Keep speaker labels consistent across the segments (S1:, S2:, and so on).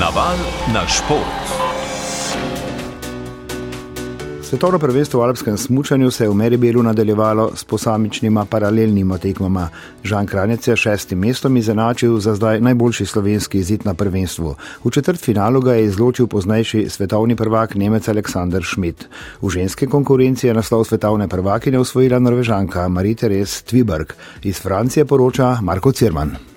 S1: Naval na šport.
S2: Svetovno prvenstvo v alpskem smutku se je v Meribelu nadaljevalo s posamičnima paralelnima tekmama. Žan Kranjec je šestim mestom izenačil za zdaj najboljši slovenski izid na prvenstvu. V četrt finalu ga je izločil poznejši svetovni prvak Nemec Aleksandr Schmidt. V ženski konkurenci je naslov svetovne prvakine usvojila norvežanka Marie-Therese Tviberg. Iz Francije poroča Marko Cirman.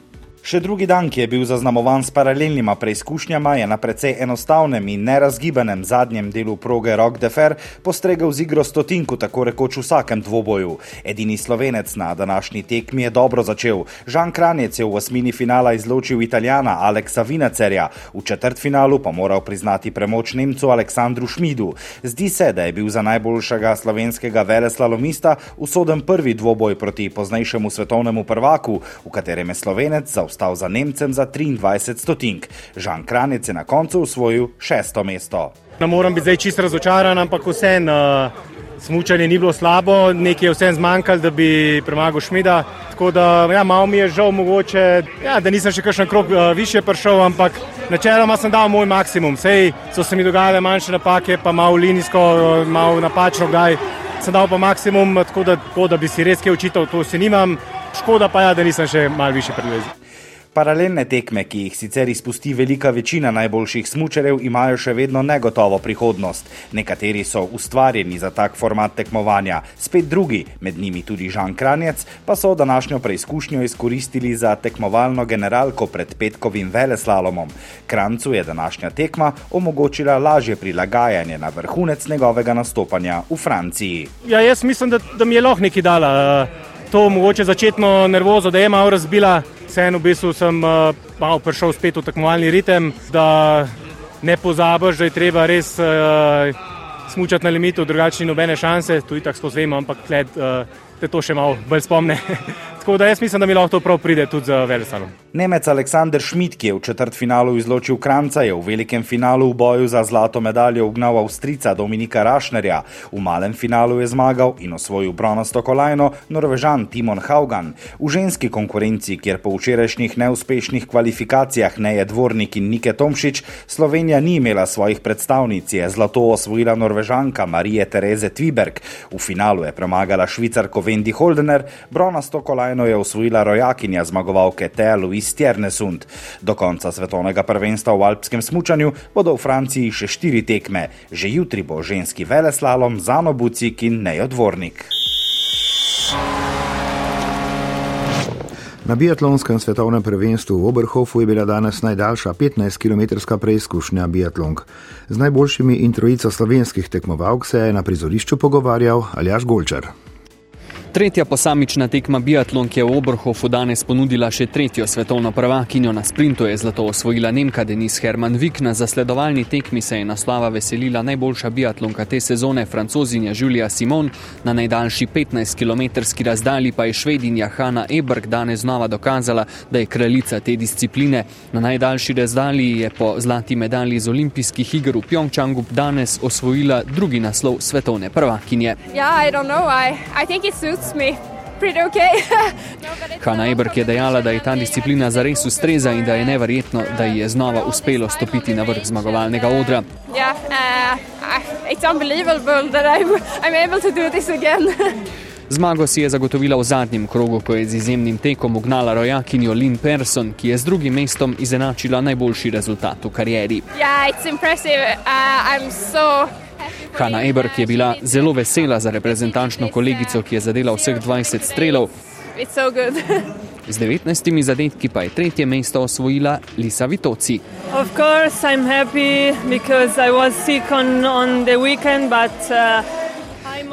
S3: Še drugi dan, ki je bil zaznamovan s paralelnima preizkušnjama, je na precej enostavnem in nerazgibanem zadnjem delu proge Rock de Fer postregel z igro stotinku, tako rekoč v vsakem dvoboju. Edini slovenec na današnji tekmi je dobro začel. Žan Kranjec je v osmini finala izločil italijana Aleksa Vinacerja, v četrt finalu pa moral priznati premoč Nemcu Aleksandru Šmidu. Zdi se, da je bil za najboljšega slovenskega veleslalomista usoden prvi dvoboj proti poznejšemu svetovnemu prvaku, v katerem je slovenec za zaostal za Nemcem za 23 stotink. Žan Kranec je na koncu usvojil šesto mesto.
S4: Ne moram biti zdaj čisto razočaran, ampak vseeno. Uh... Smučanje ni bilo slabo, nekaj je vsem zmanjkalo, da bi premagal Šmida. Tako da ja, malo mi je žal, mogoče, ja, da nisem še kakšen krok uh, više prišel, ampak načeloma sem dal moj maksimum. Sej so se mi dogajale manjše napake, pa malo linijsko, malo napačno, kdaj sem dal pa maksimum, tako da, tako da bi si res kaj učitelj, to si nimam. Škoda pa je, ja, da nisem še malo više predvezil.
S3: Paralelne tekme, ki jih sicer izpusti velika večina najboljših smočerev, imajo še vedno negotovo prihodnost. Nekateri so ustvarjeni za tak format tekmovanja, spet drugi, med njimi tudi Žan Kranjec, pa so današnjo preizkušnjo izkoristili za tekmovalno generalko pred petkovim veleslalomom. Krancu je današnja tekma omogočila lažje prilagajanje na vrhunec njegovega nastopanja v Franciji.
S4: Ja, jaz mislim, da, da mi je lahko nekaj dala. To mogoče začetno nervozo, da je malo razbila vseeno v bistvu sem uh, malo prišel spet v tekmovalni ritem, da ne pozabiš, da je treba res uh, smučati na limitu, drugače ni nobene šanse, tu je tako spozvemo, ampak tled, uh, te to še malo bolj spomne. Tako da jaz mislim, da mi lahko to prav pride tudi za Velesalom.
S3: Nemec Aleksandr Schmidt, ki je v četrt finalu izločil Kranca, je v velikem finalu v boju za zlato medaljo ugnal Avstrica Dominika Rašnerja. V malem finalu je zmagal in osvojil bronasto kolajno Norvežan Timon Haugan. V ženski konkurenci, kjer po včerajšnjih neuspešnih kvalifikacijah ne je dvornik in Nike Tomšič, Slovenija ni imela svojih predstavnic, je zlato osvojila Norvežanka Marije Tereze Tviberg. V finalu je premagala švicarko Wendy Holdener, bronasto kolajno kolajno je osvojila rojakinja zmagovalke Tea Louise Tjernesund. Do konca svetovnega prvenstva v alpskem smučanju bodo v Franciji še štiri tekme. Že jutri bo ženski veleslalom Zano Bucik in Nejodvornik.
S2: Na biatlonskem svetovnem prvenstvu v Oberhofu je bila danes najdaljša 15-km preizkušnja biatlonk. Z najboljšimi in trojico slovenskih tekmovalk se je na prizorišču pogovarjal Aljaš Golčar.
S5: Tretja posamična tekma biatlon, ki je v Oberhofu danes ponudila še tretjo svetovno prvakinjo na sprintu, je zlato osvojila Nemka Denis Herman Vik. Na zasledovalni tekmi se je naslava veselila najboljša biatlonka te sezone, francozinja Julia Simon. Na najdaljši 15-km razdalji pa je švedinja Hanna Eberg danes znova dokazala, da je kraljica te discipline. Na najdaljši razdalji je po zlati medalji z olimpijskih iger v Pjongčangu danes osvojila drugi naslov svetovne prvakinje.
S6: Yeah, Okay.
S5: Hanna Eberg je dejala, da je ta disciplina zares ustreza in da je neverjetno, da ji je znova uspelo stopiti na vrh zmagovalnega odra.
S6: Yeah, uh,
S5: Zmago si je zagotovila v zadnjem krogu, ko je z izjemnim tekom ugnala rojakinjo Lynn Persson, ki je z drugim mestom izenačila najboljši rezultat v karieri.
S6: Yeah,
S5: Hanna Eberg je bila zelo vesela za reprezentančno kolegico, ki je zadela vseh 20 strelov. Z 19 zadetki pa je tretje mesto osvojila Lisa Vitoci.
S7: Seveda sem vesela, ker sem bila bolna na vikend.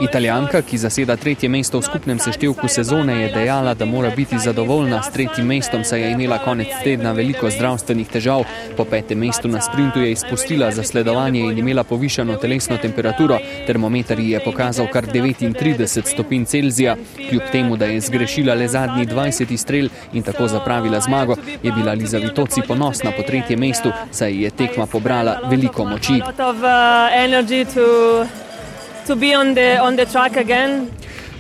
S5: Italijanka, ki zaseda tretje mesto v skupnem seštevku sezone, je dejala, da mora biti zadovoljna s tretjim mestom, saj je imela konec tedna veliko zdravstvenih težav. Po petem mestu na sprintu je izpustila zasledovanje in imela povišano telesno temperaturo. Termometer je pokazal kar 39 stopinj Celzija. Kljub temu, da je zgrešila le zadnji 20 strel in tako zapravila zmago, je bila Liza Vitoci ponosna po tretjem mestu, saj je tekma pobrala veliko moči
S7: to be on the, on the track again.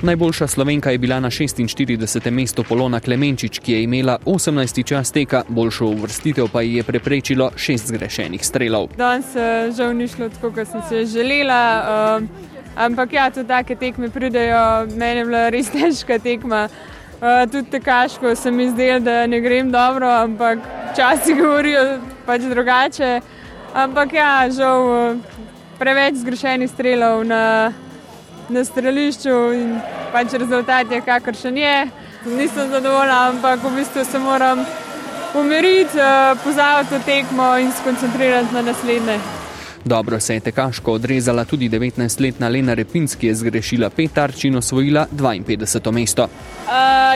S5: Najboljša slovenka je bila na 46. mestu Polona Klemenčič, ki je imela 18. čas teka, boljšo uvrstitev pa ji je preprečilo šest zgrešenih strelov.
S8: Danes uh, žal ni šlo tako, kot sem se želela. Uh, Ampak ja, tudi take tekme pridejo, meni je bila res težka tekma. Uh, tudi tekaško se mi zdelo, da ne grem dobro, ampak časi govorijo pač drugače. Ampak ja, žal preveč zgrešenih strelov na, na strelišču in pač rezultat je kakršen je. Nisem zadovoljna, ampak v bistvu se moram umiriti, uh, pozavati to tekmo in skoncentrirati na naslednje.
S5: Dobro se je tekaško odrezala tudi 19-letna Lena Repinc, ki je zgrešila pet tarč in osvojila 52. mesto.
S8: Uh,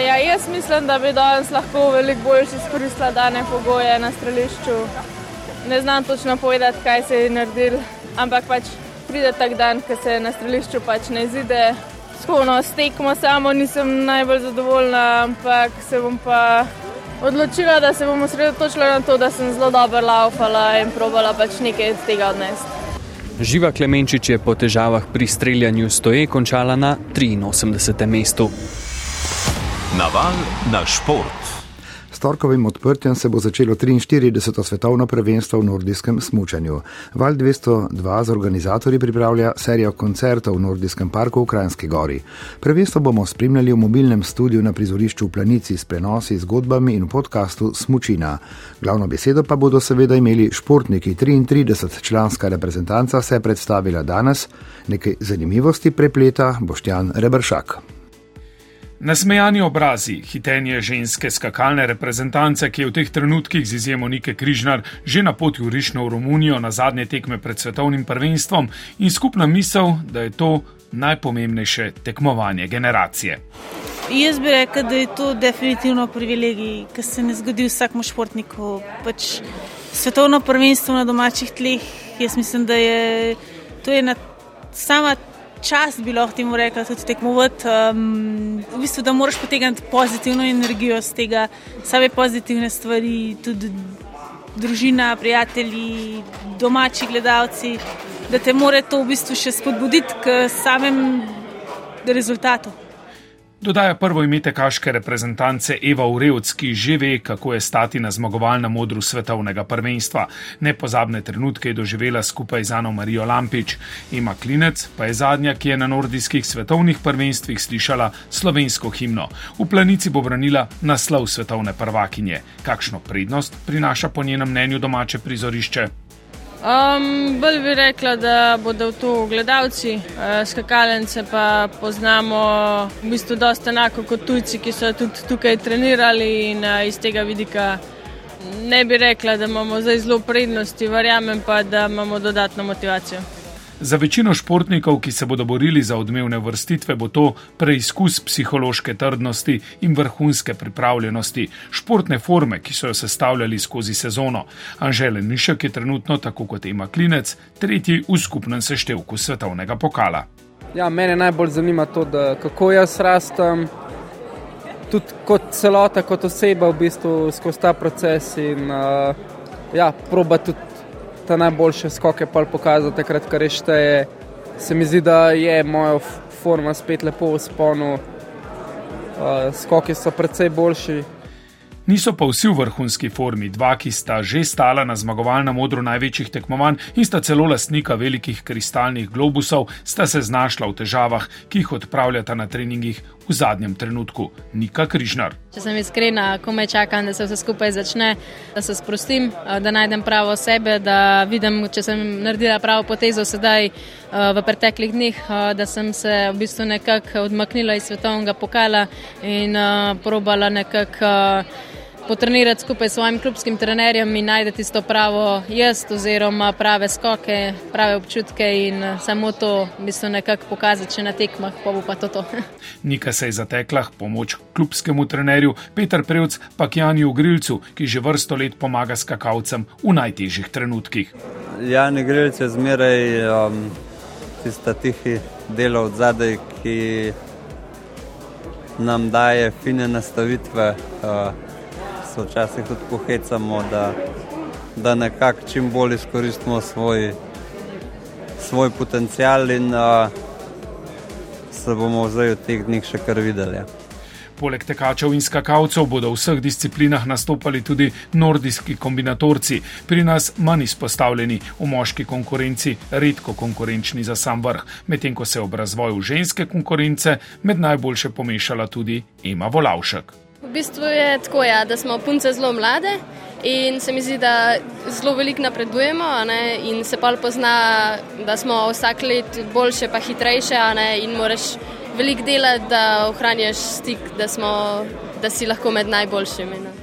S8: ja, jaz mislim, da bi danes lahko veliko bolj izkoristila dane pogoje na strelišču. Ne znam točno povedati, kaj se je naredil, ampak pač pride tak dan, ko se na strelišču pač ne izide. Skono s tekmo samo nisem najbolj zadovoljna, ampak se bom pa odločila, da se bom osredotočila na to, da sem zelo dobro laufala in probala pač nekaj iz tega odnesti.
S5: Živa Klemenčič je po težavah pri streljanju stoje končala na 83. mestu.
S1: Naval na šport
S2: torkovim odprtjem se bo začelo 43. svetovno prvenstvo v nordijskem smučanju. Val 202 z organizatorji pripravlja serijo koncertov v nordijskem parku v Krajnski gori. Prvenstvo bomo spremljali v mobilnem studiu na prizorišču v Planici s prenosi, zgodbami in v podkastu Smučina. Glavno besedo pa bodo seveda imeli športniki. 33 članska reprezentanca se je predstavila danes, nekaj zanimivosti prepleta Boštjan Rebršak.
S9: Nasmejani obrazi, hitenje ženske skakalne reprezentance, ki je v teh trenutkih z izjemo Nike Križnar že na poti v Rišno v Romunijo na zadnje tekme pred svetovnim prvenstvom in skupna misel, da je to najpomembnejše tekmovanje generacije.
S10: Jaz bi rekel, da je to definitivno privilegij, ki se ne zgodi vsakmu športniku. Pač svetovno prvenstvo na domačih tleh, jaz mislim, da je to ena sama čas bi lahko temu rekla, tudi tekmovati. Um, v bistvu, da moraš potegniti pozitivno energijo z tega, same pozitivne stvari, tudi družina, prijatelji, domači gledalci, da te more to v bistvu še spodbuditi k samem rezultatu.
S9: Dodaja prvo ime tekaške reprezentance Eva Urevc, ki že ve, kako je stati na zmagovalnem modru svetovnega prvenstva. Nepozabne trenutke je doživela skupaj z Ano Marijo Lampič. Ima klinec, pa je zadnja, ki je na nordijskih svetovnih prvenstvih slišala slovensko himno. V planici bo branila naslov svetovne prvakinje. Kakšno prednost prinaša po njenem mnenju domače prizorišče?
S8: Um, bolj bi rekla, da bodo to gledalci, uh, skakalence pa poznamo v bistvu dosta enako kot tujci, ki so tudi tukaj trenirali in uh, iz tega vidika ne bi rekla, da imamo zdaj zelo prednosti, verjamem pa, da imamo dodatno motivacijo.
S9: Za večino športnikov, ki se bodo borili za odmevne vrstitve, bo to preizkus psihološke trdnosti in vrhunske pripravljenosti, športne forme, ki so jo sestavljali skozi sezono. Anžele Nišek je trenutno, tako kot ima Klinec, tretji v skupnem seštevku svetovnega pokala.
S11: Ja, mene najbolj zanima to, da, kako jaz rastem, tudi kot celota, kot oseba, v bistvu skozi ta proces in uh, ja, proba tudi ta najboljše skoke pa pokazati, takrat, kar rešteje. Se mi zdi, da je moja forma spet lepo v sponu, uh, skoki so precej boljši.
S9: Niso pa vsi v vrhunski formi, dva, ki sta že stala na zmagovalnem odru največjih tekmovanj in sta celo lastnika velikih kristalnih globusov, sta se znašla v težavah, ki jih odpravljata na treningih v zadnjem trenutku. Nika Križnar.
S8: Če sem iskrena, komaj čakam, da se vse skupaj začne, da se sprostim, da najdem pravo sebe, da vidim, če sem naredila pravo potezo sedaj v preteklih dneh, da sem se v bistvu nekako odmaknila iz svetovnega pokala in probala nekako potrenirati skupaj s svojim klubskim trenerjem in najti tisto pravo jaz, oziroma prave skoke, prave občutke in eh, samo to, v bistvu nekako pokazati, če na tekmah, pa bo pa to. to.
S9: Nika se je zatekla pomoč klubskemu trenerju Petr Prevc, pa Janju Grilcu, ki že vrsto let pomaga skakalcem v najtežjih trenutkih.
S12: Jan Grilc je zmeraj um, tista tihi delo od zadaj, ki nam daje fine nastavitve. Uh, se včasih tudi pohecamo, da, da nekako čim bolj izkoristimo svoj, svoj potencial in uh, se bomo zdaj v teh dneh še kar videli.
S9: Poleg tekačev in skakalcev bodo v vseh disciplinah nastopali tudi nordijski kombinatorci, pri nas manj izpostavljeni v moški konkurenci, redko konkurenčni za sam vrh, medtem ko se je ob razvoju ženske konkurence med najboljše pomešala tudi Ema Volavšek.
S13: V bistvu je tako, ja, da smo punce zelo mlade in se mi zdi, da zelo veliko napredujemo ne, in se pa pozna, da smo vsak let boljše pa hitrejše ne, in moraš veliko delati, da ohranjaš stik, da, smo, da si lahko med najboljšimi. Ne.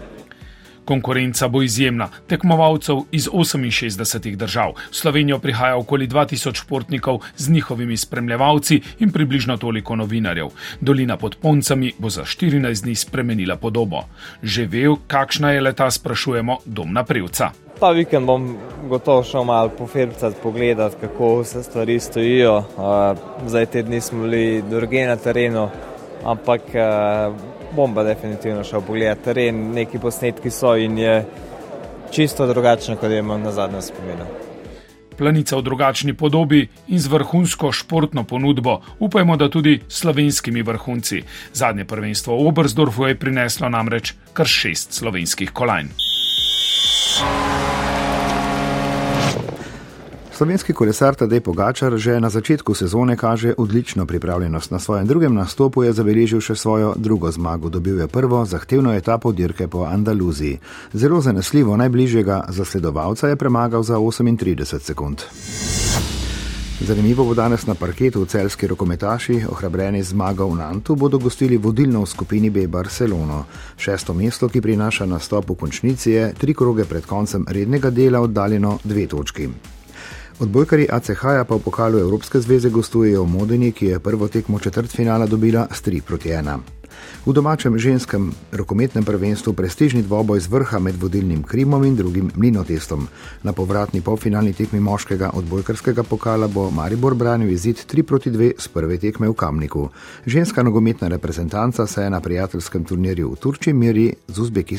S9: Konkurenca bo izjemna. Tekmovalcev iz 68 držav. V Slovenijo prihaja okoli 2000 športnikov z njihovimi spremljevalci in približno toliko novinarjev. Dolina pod Poncami bo za 14 dni spremenila podobo. Že ve, kakšna je leta, sprašujemo Domna Prevca.
S14: Ta vikend bom gotovo šel malo po Ferbcah pogledat, kako se stvari stojijo. Zdaj te dni smo bili druge na terenu, ampak bom pa definitivno šel pogledat teren, neki posnetki so in je čisto drugačno, kot je imel na zadnjem spominu.
S9: Planica v drugačni podobi in z vrhunsko športno ponudbo, upajmo, da tudi slovenskimi vrhunci. Zadnje prvenstvo v Obersdorfu je prineslo namreč kar šest slovenskih kolajn.
S2: Slovenski kolesar Tadej Pogačar že na začetku sezone kaže odlično pripravljenost. Na svojem drugem nastopu je zabeležil še svojo drugo zmago. Dobil je prvo zahtevno etapo dirke po Andaluziji. Zelo zanesljivo najbližjega zasledovalca je premagal za 38 sekund. Zanimivo bo danes na parketu celski rokometaši, ohrabreni zmaga v Nantu, bodo gostili vodilno v skupini B Barcelono. Šesto mesto, ki prinaša nastop v končnici, je tri kroge pred koncem rednega dela oddaljeno dve točki. Odbojkari ACH-ja pa v pokalu Evropske zveze gostujejo v Modeni, ki je prvo tekmo četrtfinala dobila s 3 proti 1. V domačem ženskem rokometnem prvenstvu prestižni dvoboj z vrha med vodilnim Krimom in drugim Mlinotestom. Na povratni polfinalni tekmi moškega odbojkarskega pokala bo Maribor branil izid 3 proti 2 z prve tekme v Kamniku. Ženska nogometna reprezentanca se je na prijateljskem turnirju v Turčiji meri z Uzbekistanom.